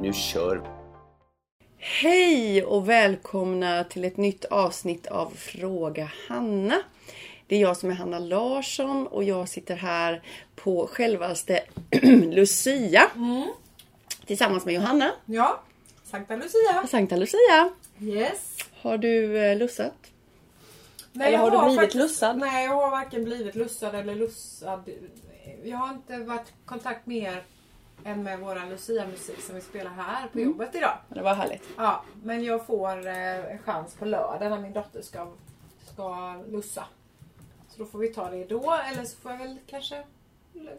Nu kör! Hej och välkomna till ett nytt avsnitt av Fråga Hanna. Det är jag som är Hanna Larsson och jag sitter här på självaste Lucia. Tillsammans med Johanna. Ja, Sankta Lucia. Sankta Lucia. Yes. Har du eh, lussat? Nej, Eller har jag du blivit faktiskt- lussad? Nej, jag har varken blivit lussad eller lussad. Jag har inte varit i kontakt med er än med våran Lucia-musik som vi spelar här på Mm. jobbet idag. Det var härligt. Ja, men jag får eh, en chans på lördag när min dotter ska, ska lussa. Så då får vi ta det då, eller så får jag väl kanske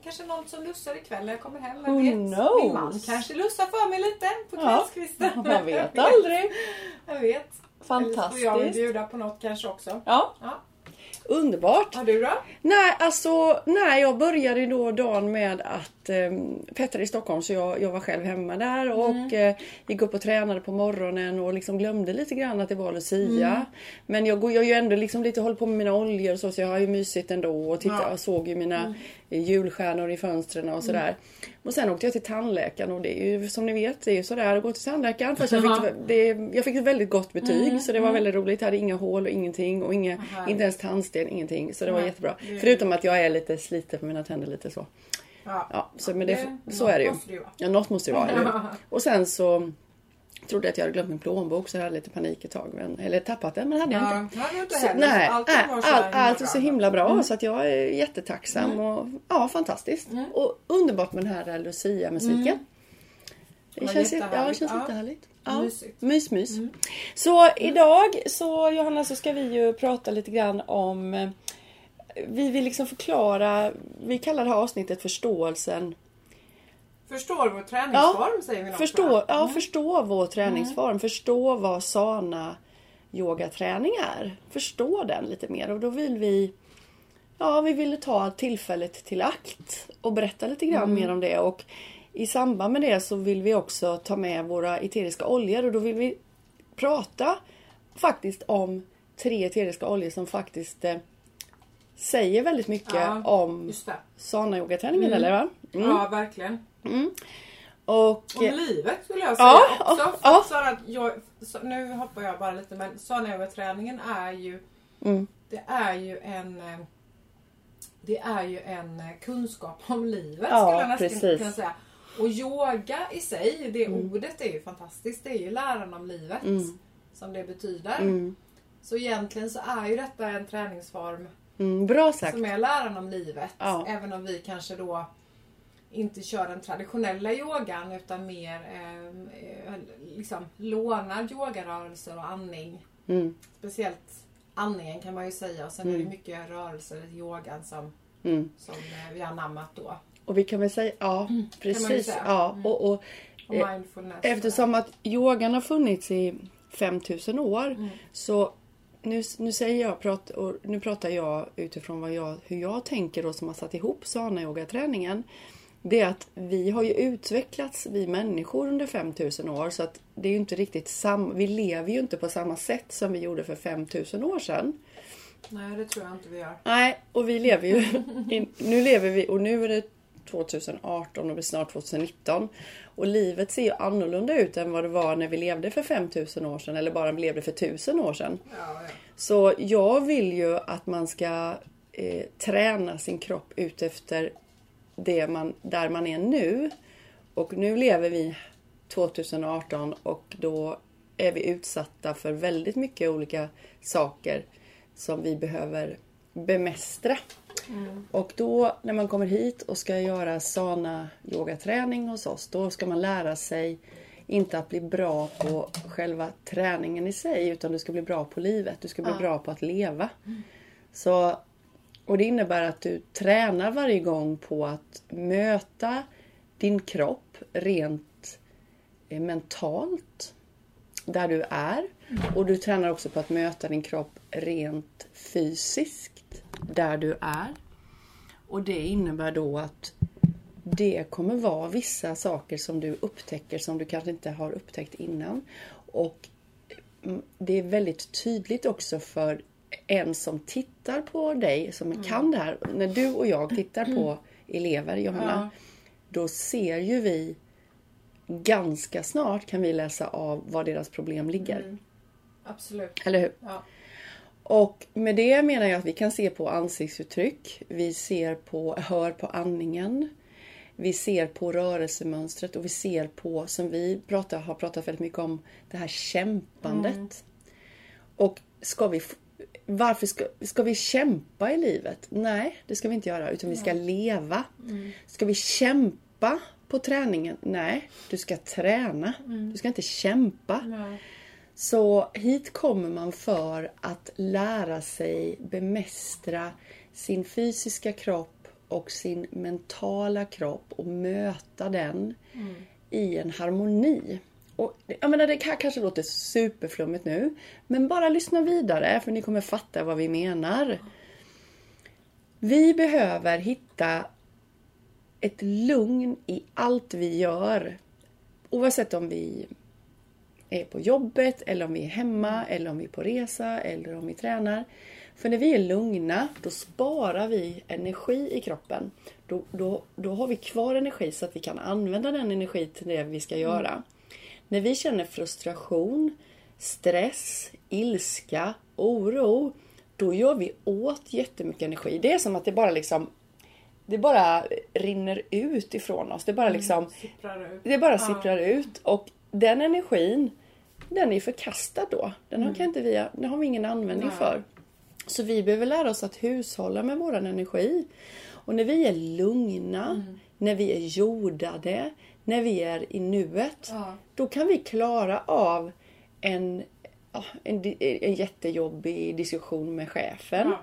Kanske någon som lussar ikväll när jag kommer hem. Vem vet? knows? Min man kanske lussar för mig lite på Ja, kvällskvisten. Man vet aldrig. Jag vet. Eller så får jag väl Fantastiskt. bjuda på något kanske också. Ja, Ja. underbart. Har du då? Nej, alltså nej, jag började då dagen med att eh, Petter är i Stockholm så jag, jag var själv hemma där och eh, gick upp och tränade på morgonen och liksom glömde lite grann att det var Lucia. Men jag, går- jag ju ändå liksom lite håller på med mina oljor och så, så jag har ju mysigt ändå och titta, Ja. såg ju mina eh, julstjärnor i fönstren och sådär. Och sen åkte jag till tandläkaren och det är ju som ni vet, det är ju sådär att gå till tandläkaren. Fast jag, Ja. fick, det, jag fick ett väldigt gott betyg så det var väldigt roligt. Jag hade inga hål och ingenting och inga, inte ens tandsten, ingenting. Så det var jättebra. Förutom att jag är lite sliten på mina tänder lite så. Ja. Ja, så, men det, Det- så är det ju. måste det ju vara. Ja, något måste det vara. Och sen så trodde jag att jag hade glömt min plånbok så jag hade lite panik ett tag. Men, eller tappat den, men hade jag inte. Ja, det hade inte Så, nej, allt var så allt, så himla bra Mm. så att jag är jättetacksam. Och, ja, fantastiskt. Och underbart med den här Lucia-musiken. Det Ja, känns, ja, det känns jättehärligt. Ja, Mysigt. mys, mys. Så idag så Johanna så ska vi ju prata lite grann om eh, vi vill liksom förklara, vi kallar det här avsnittet förståelsen Förstår vår träningsform säger vi nog. Förstå, jag. ja, förstå vår träningsform. Förstå vad sana yogaträning är. Förstå den lite mer. Och då vill vi Ja, vi ville ta tillfället till akt och berätta lite grann mer om det. Och i samband med det så vill vi också ta med våra eteriska oljor och då vill vi prata faktiskt om tre eteriska oljor som faktiskt eh, säger väldigt mycket Ja, om Just det. sana yogaträningen eller va? Mm. Ja, verkligen. Och, Om livet skulle jag säga Ja, också. ja, att jag, nu hoppar jag bara lite men Sanayoga-träningen är ju Mm. Det är ju en eh, Det är ju en eh, kunskap om livet Ja, skulle jag nästan precis. kunna säga. Och yoga i sig, det Mm. ordet är ju fantastiskt. Det är ju läran om livet. Som det betyder. Mm. Så egentligen så är ju detta en träningsform Mm, bra sagt. som är läran om livet. Ja. Även om vi kanske då inte kör den traditionella yogan utan mer eh, eh, liksom lånar yogarörelser och andning. Mm, Speciellt andningen kan man ju säga och sen är det mycket rörelser i yogan som, mm. som eh, vi har anammat då. Och vi kan väl säga, ja Mm, precis. säga. Ja, och, och, Och eh, eftersom att yogan har funnits i 5000 år Mm. så nu, nu säger jag, prat, och nu pratar jag utifrån vad jag, hur jag tänker och som har satt ihop sana yogaträningen. Det är att vi har ju utvecklats, vi människor, under 5000 år. Så att det är ju inte riktigt samma, vi lever ju inte på samma sätt som vi gjorde för 5000 år sedan. Nej det tror jag inte vi gör. Nej, och vi lever ju... Nu lever vi och nu är det 2018 och det blir snart 2019. Och livet ser ju annorlunda ut än vad det var när vi levde för 5000 år sedan eller bara vi levde för 1000 år sedan. Ja, ja. Så jag vill ju att man ska eh, träna sin kropp utefter det man, där man är nu. Och nu lever vi 2018 och då är vi utsatta för väldigt mycket olika saker som vi behöver bemästra. Och då när man kommer hit och ska göra sana yogaträning hos oss, då ska man lära sig inte att bli bra på själva träningen i sig utan du ska bli bra på livet. Du ska bli bra på att leva. Så, och det innebär att du tränar varje gång på att möta din kropp rent eh, mentalt, där du är. Och du tränar också på att möta din kropp rent fysiskt, där du är. Och det innebär då att det kommer vara vissa saker som du upptäcker som du kanske inte har upptäckt innan. Och mm, det är väldigt tydligt också för en som tittar på dig, som kan det här. När du och jag tittar på elever, Johanna, då ser ju vi ganska snart kan vi läsa av var deras problem ligger. Absolut. Eller hur? Ja. Och med det menar jag att vi kan se på ansiktsuttryck, vi ser på, hör på andningen, vi ser på rörelsemönstret och vi ser på, som vi pratar, har pratat väldigt mycket om, det här kämpandet. Och ska vi, varför ska, ska vi kämpa i livet? Nej, det ska vi inte göra, utan vi ska leva. Ska vi kämpa på träningen? Nej, du ska träna. Du ska inte kämpa. Nej. Så hit kommer man för att lära sig bemästra sin fysiska kropp och sin mentala kropp och möta den i en harmoni. Och, jag menar, det här kanske låter superflummigt nu, men bara lyssna vidare för ni kommer fatta vad vi menar. Vi behöver hitta ett lugn i allt vi gör. Oavsett om vi är på jobbet eller om vi är hemma eller om vi är på resa eller om vi tränar. För när vi är lugna då sparar vi energi i kroppen. Då, då, då har vi kvar energi så att vi kan använda den energi till det vi ska göra. När vi känner frustration, stress, ilska, oro. Då gör vi åt jättemycket energi. Det är som att det bara liksom det bara rinner ut ifrån oss. Det bara liksom Sipprar ut. det bara sipprar ut och den energin den är förkastad då. Den har, kan inte vi, den har vi ingen användning Nej. för. Så vi behöver lära oss att hushålla med våran energi. Och när vi är lugna, när vi är jordade, när vi är i nuet. Ja. Då kan vi klara av en, en, en jättejobbig diskussion med chefen. Ja.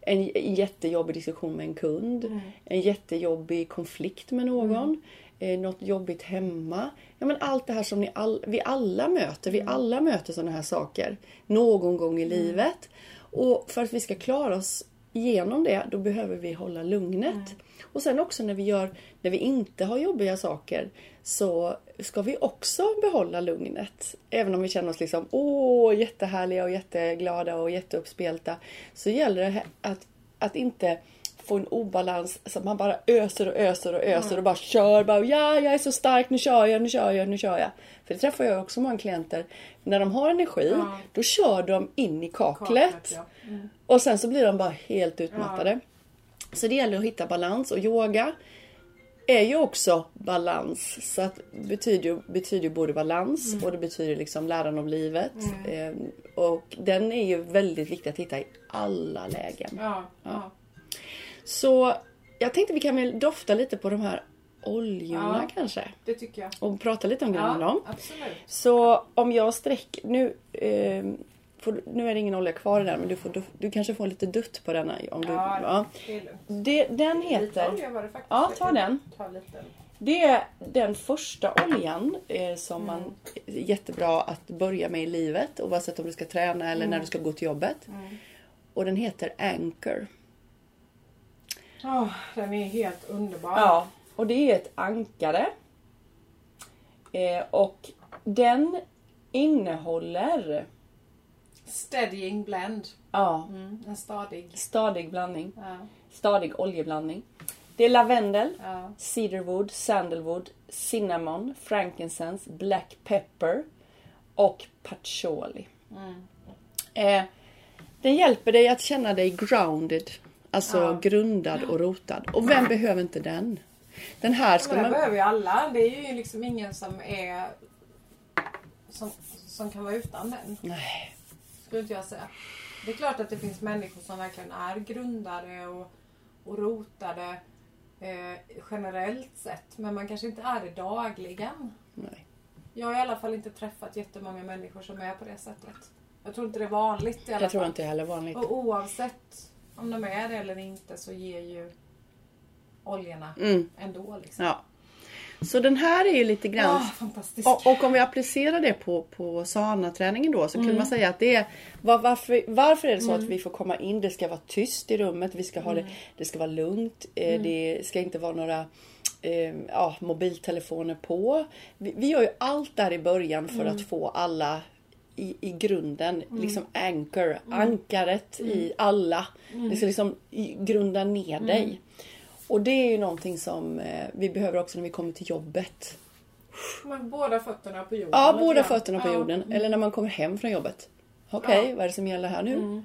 En, jättejobbig diskussion med en kund. En jättejobbig konflikt med någon. Eh, något jobbigt hemma. Ja, men allt det här som ni all, vi alla möter. Vi alla möter sådana här saker. Någon gång i livet. Och för att vi ska klara oss igenom det, då behöver vi hålla lugnet. Och sen också när vi gör, när vi inte har jobbiga saker, så ska vi också behålla lugnet. Även om vi känner oss liksom, åh, jättehärliga och jätteglada och jätteuppspelta. Så gäller det att, att inte få en obalans så att man bara öser och öser och öser och bara kör. Bara, ja, jag är så stark, nu kör jag, nu kör jag, nu kör jag. För det träffar jag också många klienter. När de har energi, Ja. då kör de in i kaklet. Kaklet, ja. Mm. Och sen så blir de bara helt utmattade. Så det gäller att hitta balans och yoga är ju också balans. Så att betyder betyder både balans Mm. och det betyder liksom läran om livet. Eh, och den är ju väldigt viktig att hitta i alla lägen. Ja. Ja. Så jag tänkte vi kan väl dofta lite på de här oljorna Ja. kanske. Det tycker jag. Och prata lite om Ja, dem. absolut. Så om jag sträcker... Nu, eh, får, nu är det ingen olja kvar i den men du, får, du, du kanske får lite dutt på denna. Om du, Ja, ja. det är lugnt. Det, den Lite heter... olja var det faktiskt. Ja, ta den. Ta lite. Det är den första oljan eh, som man Mm. är jättebra att börja med i livet oavsett om du ska träna eller Mm. när du ska gå till jobbet. Och den heter Anchor. Åh, den är helt underbar. Ja, och det är ett ankare. Eh, och den innehåller Steadying blend. ja, Mm, en stadig. stadig blandning. Ja. Stadig oljeblandning. Det är lavendel, Ja. cedarwood, sandalwood, cinnamon, frankincense, black pepper och patchouli. Eh, den hjälper dig att känna dig grounded. Alltså Ja. grundad och rotad. Och vem behöver inte den? Den här ska man... behöver ju alla. Det är ju liksom ingen som är som, som kan vara utan den. Nej. Skulle inte jag säga. Det är klart att det finns människor som verkligen är grundade och, och rotade eh, generellt sett. Men man kanske inte är det dagligen. Nej. Jag har i alla fall inte träffat jättemånga människor som är på det sättet. Jag tror inte det är vanligt i alla Jag tror fall. inte heller vanligt. Och oavsett om de är det eller inte så ger ju oljorna Mm. ändå. Liksom. Ja. Så den här är ju lite grann... Fantastiskt. Och, och om vi applicerar det på, på sana-träningen då så kunde man säga att det är var, varför, varför är det så att vi får komma in, det ska vara tyst i rummet, vi ska ha det, det ska vara lugnt, eh, det ska inte vara några eh, ja, mobiltelefoner på. Vi, vi gör ju allt där i början för att få alla i, i grunden, liksom anchor, ankaret i alla. Det ska liksom grunda ner dig. Och det är ju någonting som eh, vi behöver också när vi kommer till jobbet. Med båda fötterna på jorden. Ja, båda grann. fötterna på Ja. jorden. Eller när man kommer hem från jobbet. Okej, Ja. vad är det som gäller här nu?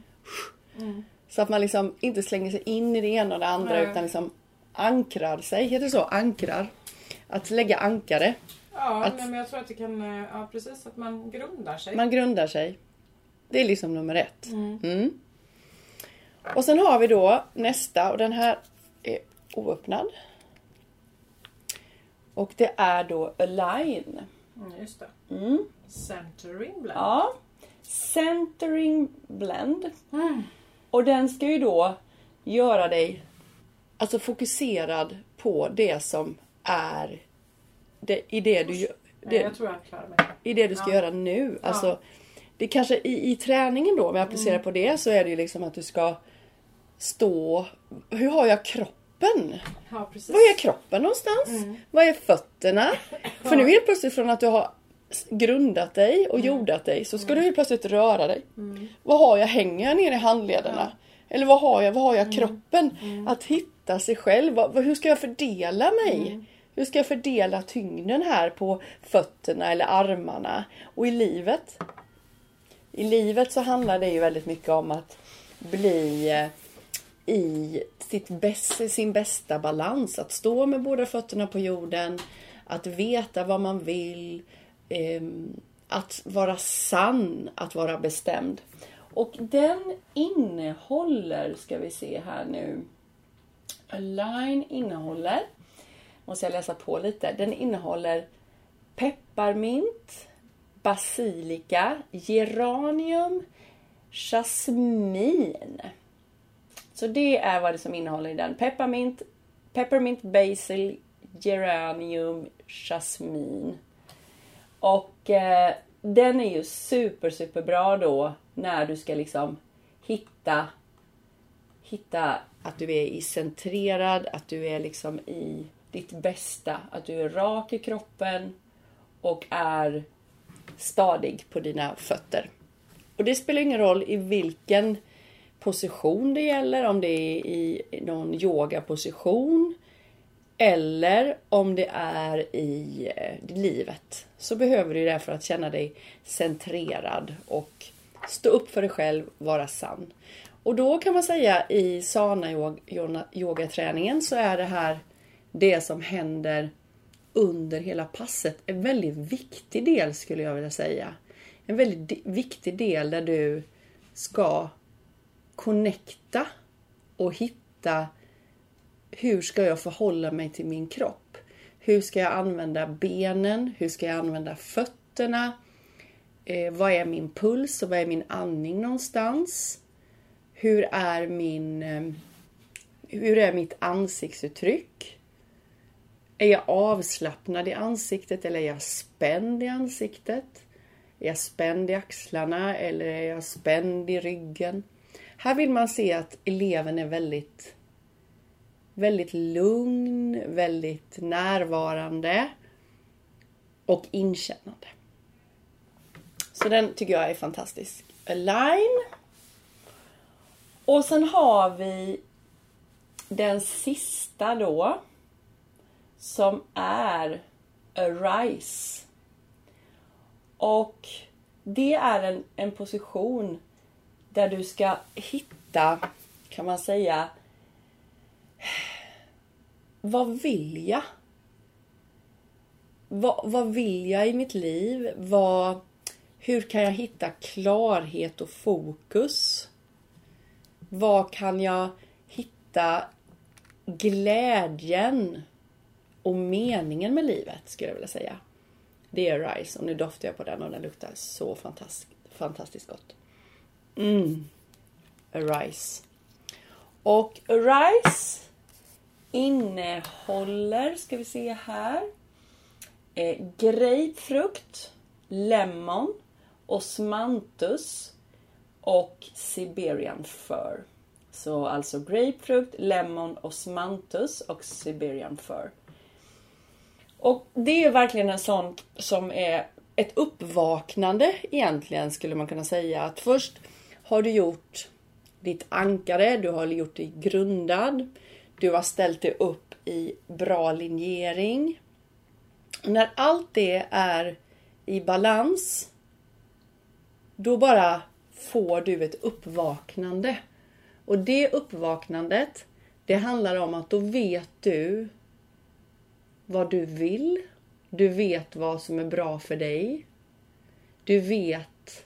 Så att man liksom inte slänger sig in i det ena och det andra Nej. utan liksom ankrar sig. Heter det så? Ankrar. Att lägga ankare. Ja, Att- nej, men jag tror att det kan... eh, Ja, precis. Att man grundar sig. Man grundar sig. Det är liksom nummer ett. Mm. Och sen har vi då nästa och den här är oöppnad. Och det är då Align. Mm, just det. Mm. Centering blend. Ja. Centering blend. Mm. Och den ska ju då göra dig alltså fokuserad på det som är det, i det du gör- det, jag tror jag klarar mig. i det du ska Ja. göra nu. Alltså, det kanske i, i träningen då, om jag applicerar Mm. på det, så är det ju liksom att du ska stå... Hur har jag kroppen? Ja, precis. Var är kroppen någonstans? Mm. Var är fötterna? För nu helt plötsligt från att du har grundat dig Mm. och jordat dig så ska du helt plötsligt röra dig. Vad har jag? Hänger jag ner i handlederna? Eller vad har jag? Vad har Mm. jag? Kroppen? Att hitta sig själv. Vad, vad- hur ska jag fördela mig? Hur ska jag fördela tyngden här på fötterna eller armarna? Och i livet? I livet så handlar det ju väldigt mycket om att bli eh, i sitt bäst, sin bästa balans. Att stå med båda fötterna på jorden, att veta vad man vill, ehm, att vara sann, att vara bestämd. Och den innehåller, ska vi se här nu, Align innehåller, måste jag läsa på lite, den innehåller pepparmint, basilika, geranium, jasmin. Så det är vad det som innehåller i den. Pepparmint, peppermint, basil, geranium, jasmin. Och eh, den är ju super, super bra då när du ska liksom hitta hitta att du är i centrerad, att du är liksom i ditt bästa, att du är rak i kroppen och är stadig på dina fötter. Och det spelar ingen roll i vilken position det gäller, om det är i någon yogaposition eller om det är i eh, livet. Så behöver du det för att känna dig centrerad och stå upp för dig själv, vara sann. Och då kan man säga i sana yogaträningen så är det här det som händer under hela passet. En väldigt viktig del skulle jag vilja säga. En väldigt viktig del där du ska connecta och hitta hur ska jag förhålla mig till min kropp? Hur ska jag använda benen? Hur ska jag använda fötterna? Eh, vad är min puls och vad är min andning någonstans? Hur är min... Eh, hur är mitt ansiktsuttryck? Är jag avslappnad i ansiktet eller är jag spänd i ansiktet? Är jag spänd i axlarna eller är jag spänd i ryggen? Här vill man se att eleven är väldigt väldigt lugn, väldigt närvarande och inkännande. Så den tycker jag är fantastisk. Align. Och sen har vi den sista då. Som är Arise. Och det är en, en position där du ska hitta, kan man säga, vad vill jag? Vad, vad vill jag i mitt liv? Vad, hur kan jag hitta klarhet och fokus? Vad kan jag hitta glädjen och meningen med livet, skulle jag vilja säga. Det är Rice och nu doftar jag på den och den luktar så fantastiskt, fantastiskt gott. Mm. Arise. Och Arise innehåller, ska vi se här. eh, grapefrukt, lemon, osmanthus och Siberian fir. Så alltså grapefrukt, lemon, osmanthus och Siberian fir. Och det är verkligen en sån som är ett uppvaknande egentligen skulle man kunna säga. Att först har du gjort ditt ankare, du har gjort dig grundad. Du har ställt dig upp i bra linjering. När allt det är i balans, då bara får du ett uppvaknande. Och det uppvaknandet, det handlar om att då vet du vad du vill. Du vet vad som är bra för dig. Du vet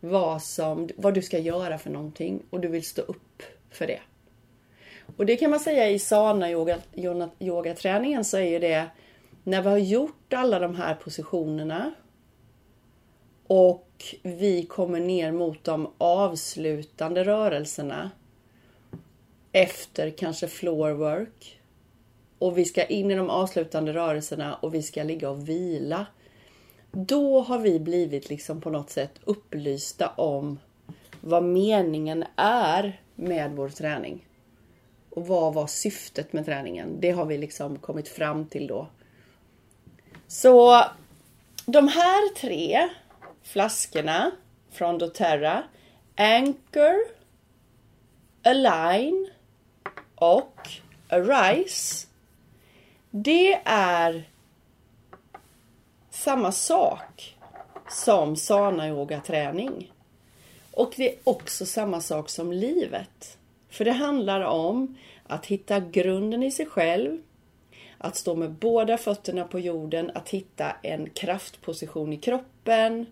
vad, som, vad du ska göra för någonting och du vill stå upp för det. Och det kan man säga i sana yoga, yogaträningen så är ju det när vi har gjort alla de här positionerna och vi kommer ner mot de avslutande rörelserna efter kanske floor work och vi ska in i de avslutande rörelserna och vi ska ligga och vila. Då har vi blivit liksom på något sätt upplysta om vad meningen är med vår träning. Och vad var syftet med träningen? Det har vi liksom kommit fram till då. Så de här tre flaskorna från doTERRA Anchor, Align och Arise. Det är samma sak som sana yoga träning. Och det är också samma sak som livet. För det handlar om att hitta grunden i sig själv, att stå med båda fötterna på jorden, att hitta en kraftposition i kroppen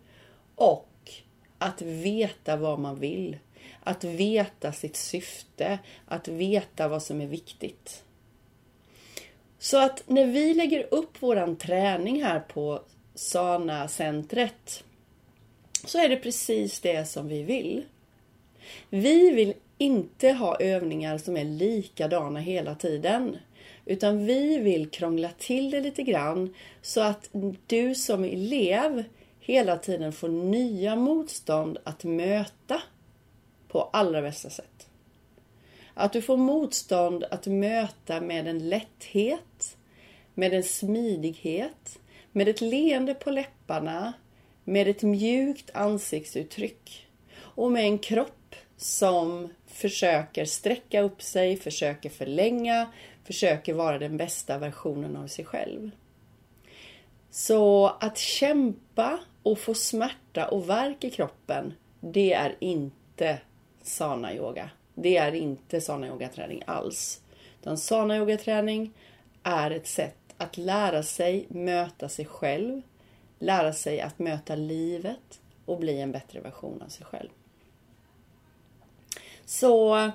och att veta vad man vill. Att veta sitt syfte, att veta vad som är viktigt. Så att när vi lägger upp våran träning här på Sana-centret så är det precis det som vi vill. Vi vill inte ha övningar som är likadana hela tiden. Utan vi vill krångla till det lite grann så att du som elev hela tiden får nya motstånd att möta på allra bästa sätt. Att du får motstånd att möta med en lätthet, med en smidighet, med ett leende på läpparna, med ett mjukt ansiktsuttryck och med en kropp som försöker sträcka upp sig, försöker förlänga, försöker vara den bästa versionen av sig själv. Så att kämpa och få smärta och värk i kroppen, det är inte sana yoga. Det är inte sana yogaträning alls. Utan sana yogaträning är ett sätt att lära sig möta sig själv, lära sig att möta livet och bli en bättre version av sig själv. Så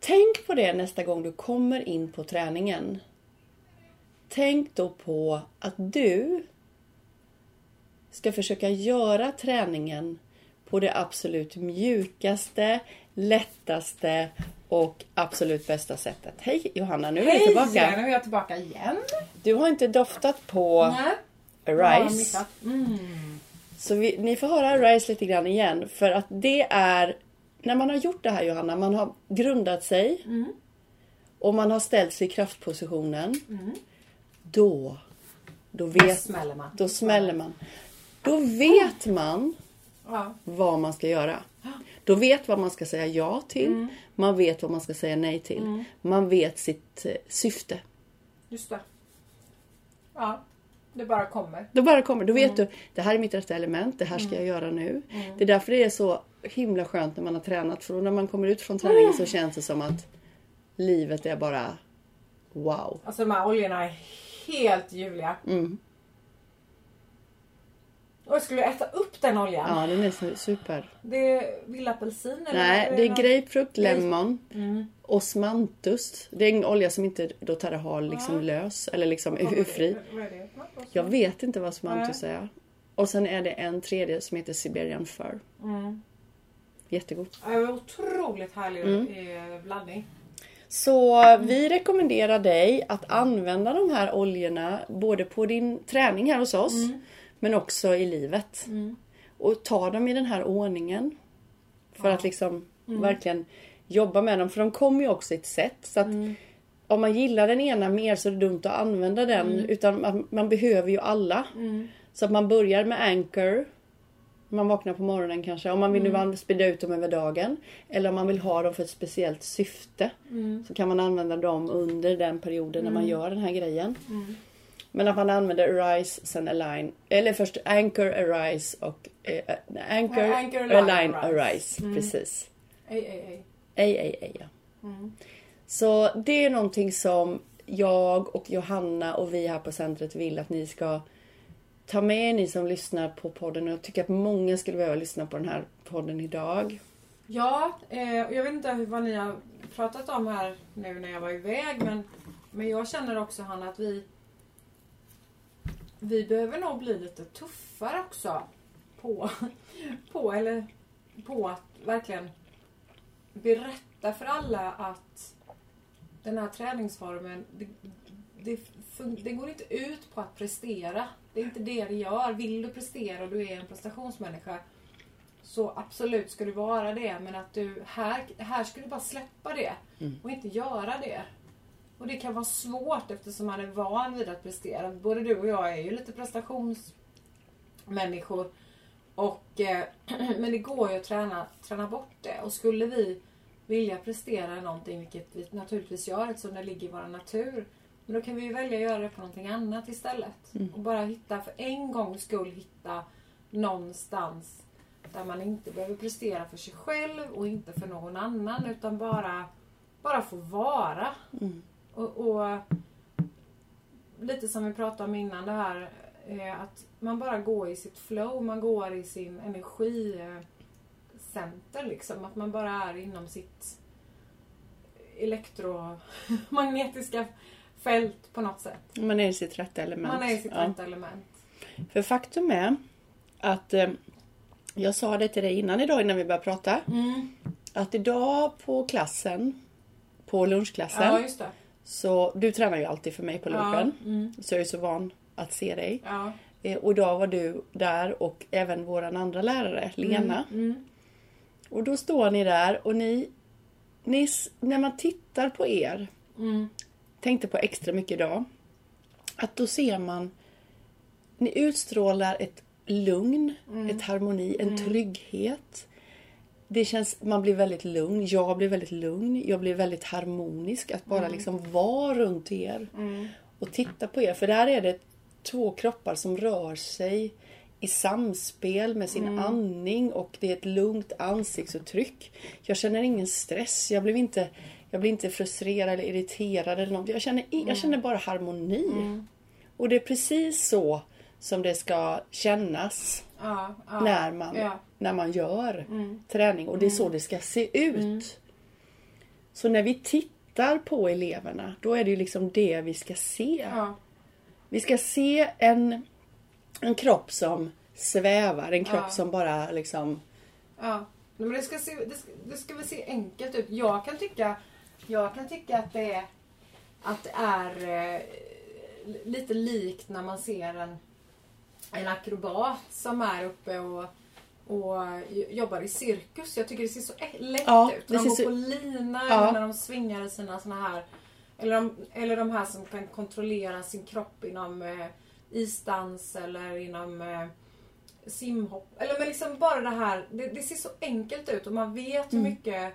tänk på det nästa gång du kommer in på träningen. Tänk då på att du ska försöka göra träningen på det absolut mjukaste, lättaste och absolut bästa sättet. Hej Johanna, nu är Hej, tillbaka. nu är jag tillbaka igen. Du har inte doftat på Nej. Arise. Mm. Så vi, ni får höra Arise lite grann igen. För att det är, när man har gjort det här Johanna, man har grundat sig Mm. och man har ställt sig i kraftpositionen. Mm. Då, då Då vet smäller man. Då smäller man. Då vet man Ja. vad man ska göra. Då vet vad man ska säga ja till. Man vet vad man ska säga nej till. Man vet sitt eh, syfte. Just det. Ja. Det bara kommer. Då bara kommer, då vet du, det här är mitt rätta element, det här ska jag göra nu. Det är därför det är så himla skönt när man har tränat. För när man kommer ut från träningen så känns det som att livet är bara wow. Alltså de här oljorna är helt ljuvliga. Mm. Och jag skulle äta upp den oljan. Ja, den är super. Det är vildapelsin eller? Nej, det är något? grapefrukt, lemon, Mm. osmanthus. Det är en olja som inte doTERRA har liksom Ja. lös eller liksom det? fri. Vad är det? Jag vet inte vad osmanthus är. Och sen är det en tredje som heter Siberian fir. Mm. Jättegod. Ja, otroligt härlig Mm. eh, blandning. Så vi rekommenderar dig att använda de här oljorna både på din träning här hos oss men också i livet. Och ta dem i den här ordningen. För att liksom verkligen jobba med dem. För de kommer ju också i ett sätt. Så att om man gillar den ena mer så är det dumt att använda den. Utan man, man behöver ju alla. Så att man börjar med Anchor. Man vaknar på morgonen kanske. Om man vill nu sprida ut dem över dagen. Eller om man vill ha dem för ett speciellt syfte. Så kan man använda dem under den perioden när man gör den här grejen. Men att man använder Arise, sen Align. Eller först Anchor, Arise och... Eh, anchor, Ja, Anchor, Align, Align, Arise. Arise. Mm. Precis. Ej, ej, ja. Så det är någonting som jag och Johanna och vi här på centret vill att ni ska ta med ni som lyssnar på podden. Och jag tycker att många skulle behöva lyssna på den här podden idag. Ja, eh, och jag vet inte vad ni har pratat om här nu när jag var iväg men, men jag känner också Hanna att vi vi behöver nog bli lite tuffare också på, på, eller, på att verkligen berätta för alla att den här träningsformen det, det, det går inte ut på att prestera. Det är inte det det gör. Vill du prestera och du är en prestationsmänniska så absolut ska du vara det. Men att du här, här ska du bara släppa det och inte göra det. Och det kan vara svårt eftersom man är van vid att prestera. Både du och jag är ju lite prestationsmänniskor. Och, eh, men det går ju att träna, träna bort det. Och skulle vi vilja prestera någonting, vilket vi naturligtvis gör eftersom det ligger i vår natur. Men då kan vi ju välja att göra det på någonting annat istället. Och bara hitta, för en gångs skull hitta någonstans där man inte behöver prestera för sig själv och inte för någon annan utan bara, bara få vara. Och, och lite som vi pratade om innan det här eh, att man bara går i sitt flow, man går i sin energicenter liksom. Att man bara är inom sitt elektromagnetiska fält på något sätt. Man är i sitt rätta element. Man är i sitt Ja. rätta element. För faktum är att eh, jag sa det till dig innan idag innan vi började prata. Mm. Att idag på klassen, på lunchklassen, Ja, just det. Så du tränar ju alltid för mig på Ja, lunchen. mm. Så jag är så van att se dig. ja. Eh, och idag var du där och även våran andra lärare, Lena. Mm. Och då står ni där och ni, ni när man tittar på er, Mm. tänkte på extra mycket idag, att då ser man, ni utstrålar ett lugn, ett harmoni, en trygghet. Det känns, man blir väldigt lugn, jag blir väldigt lugn, jag blir väldigt harmonisk. Att bara liksom vara runt er och titta på er. För där är det två kroppar som rör sig i samspel med sin andning och det är ett lugnt ansiktsuttryck. Jag känner ingen stress, jag blir inte, jag blir inte frustrerad eller irriterad eller något. Jag känner, jag känner bara harmoni. Och det är precis så som det ska kännas Ja, ja. när, man, när man gör träning. Och det är så det ska se ut. Så när vi tittar på eleverna, då är det ju liksom det vi ska se. Vi ska se en, en kropp som svävar, en kropp som bara liksom... Ja, men det ska, se, det, ska, det ska väl se enkelt ut. Jag kan tycka, jag kan tycka att det är, att det är eh, lite likt när man ser en, en akrobat som är uppe och, och jobbar i cirkus. Jag tycker det ser så lätt Ja, ut. de går så- på lina Ja. när de svingar i sina såna här eller de, eller de här som kan kontrollera sin kropp inom eh, isdans eller inom eh, simhopp. Eller men liksom bara det här. Det, det ser så enkelt ut och man vet hur, mycket,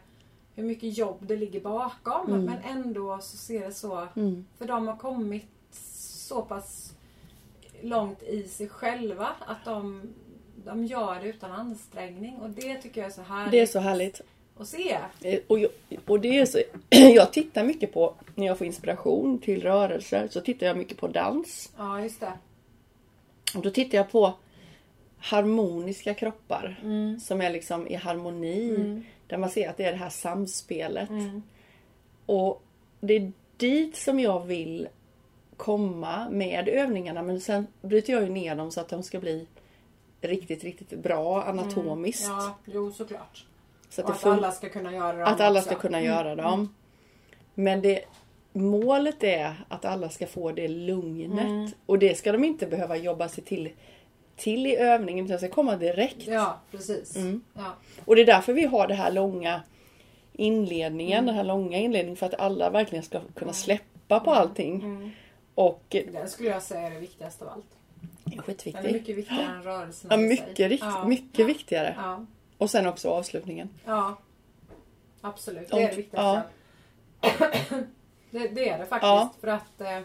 hur mycket jobb det ligger bakom. Men ändå så ser det så. Mm. För de har kommit så pass långt i sig själva att de, de gör det utan ansträngning. Och det tycker jag är så härligt Det är så härligt. att se. Eh, Och, jag, och det är så, jag tittar mycket på, när jag får inspiration till rörelser, så tittar jag mycket på dans. Ja, just det. Och då tittar jag på harmoniska kroppar Mm. som är liksom i harmoni. Där man ser att det är det här samspelet. Mm. Och det är dit som jag vill komma med övningarna. Men sen bryter jag ju ner dem så att de ska bli riktigt, riktigt bra anatomiskt. Ja, jo såklart. Så att, att alla ska kunna göra dem att alla också. ska kunna göra dem. Men det, målet är att alla ska få det lugnet. Och det ska de inte behöva jobba sig till, till i övningen utan ska komma direkt. Ja, precis. Mm. Ja. Och det är därför vi har det här långa inledningen, den här långa inledningen för att alla verkligen ska kunna släppa på allting. Och Den skulle jag säga är det viktigaste av allt. det är Den är mycket viktigare än rörelsen Ja, mycket, rikt, Ja. mycket viktigare. Ja. Och sen också avslutningen. ja. Absolut, det är det viktigaste. det, det är det faktiskt. Ja. För att eh,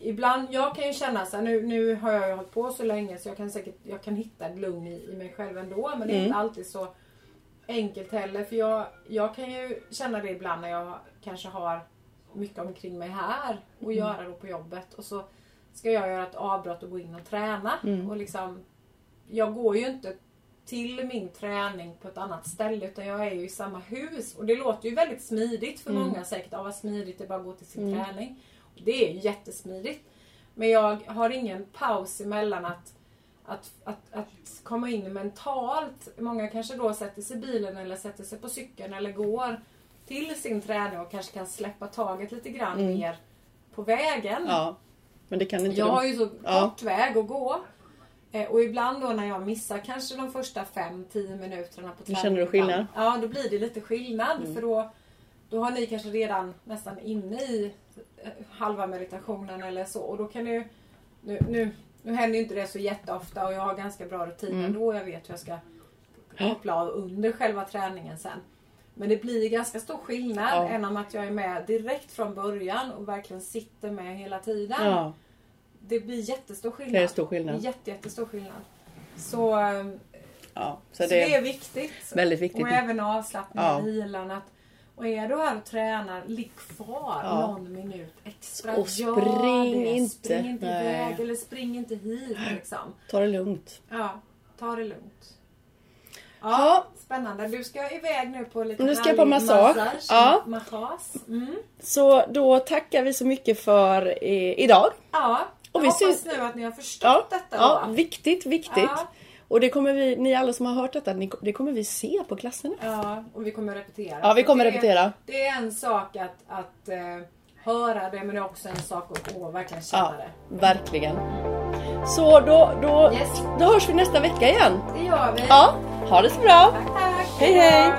ibland, jag kan ju känna så här, nu, nu har jag ju hållit på så länge så jag kan säkert jag kan hitta ett lugn i, i mig själv ändå. Men det är Mm. inte alltid så enkelt heller. För jag, jag kan ju känna det ibland när jag kanske har mycket omkring mig här och Mm. göra då på jobbet. Och så ska jag göra ett avbrott och gå in och träna. Mm. Och liksom, jag går ju inte till min träning på ett annat ställe utan jag är ju i samma hus. Och det låter ju väldigt smidigt för Mm. många säkert. Ja, vad smidigt det är bara att gå till sin träning. Och det är ju jättesmidigt. Men jag har ingen paus emellan att, att, att, att komma in mentalt. Många kanske då sätter sig i bilen eller sätter sig på cykeln eller går till sin träning och kanske kan släppa taget lite grann mer på vägen. Ja. Men det kan inte Jag du. har ju så Ja. kort väg att gå. Eh, Och ibland då när jag missar kanske de första 5-10 minuterna på träningen. känner du skillnad? Mm. Ja, då blir det lite skillnad. För då, då har ni kanske redan nästan inne i eh, halva meditationen eller så. Och då kan ju... Nu, nu, nu händer ju inte det så jätteofta och jag har ganska bra rutin Mm. ändå. Jag vet hur jag ska koppla av under själva träningen sen. Men det blir ganska stor skillnad Ja. än om att jag är med direkt från början och verkligen sitter med hela tiden. Ja, Det blir jättestor skillnad. det är stor skillnad. Jätte, jättestor skillnad. Så, Ja, så, så det, det är viktigt. väldigt viktigt. Och även avslappning Ja. vilan. Att, och är du här och tränar, ligg kvar Ja. någon minut extra. Och Gör spring det. inte. Spring inte iväg eller spring inte hit. Liksom. Ta det lugnt. Ja, ta det lugnt. Ja. Spännande. Du ska iväg nu på lite Nu ska jag på massage. massage. Ja. Massage. Mm. Så då tackar vi så mycket för eh, idag. Ja, Och jag vi hoppas syns- nu att ni har förstått Ja, detta. ja då. viktigt, viktigt. Ja. Och det kommer vi, ni alla som har hört detta, ni, det kommer vi se på klasserna. Ja, och vi kommer repetera. Ja, vi kommer det, repetera. Det är en sak att, att eh, höra det, men det är också en sak att åh, verkligen känna Ja, det. verkligen. Så då, då, Yes. då hörs vi nästa vecka igen. Det gör vi. Ja, ha det så bra. Tack, tack. Hej, hej.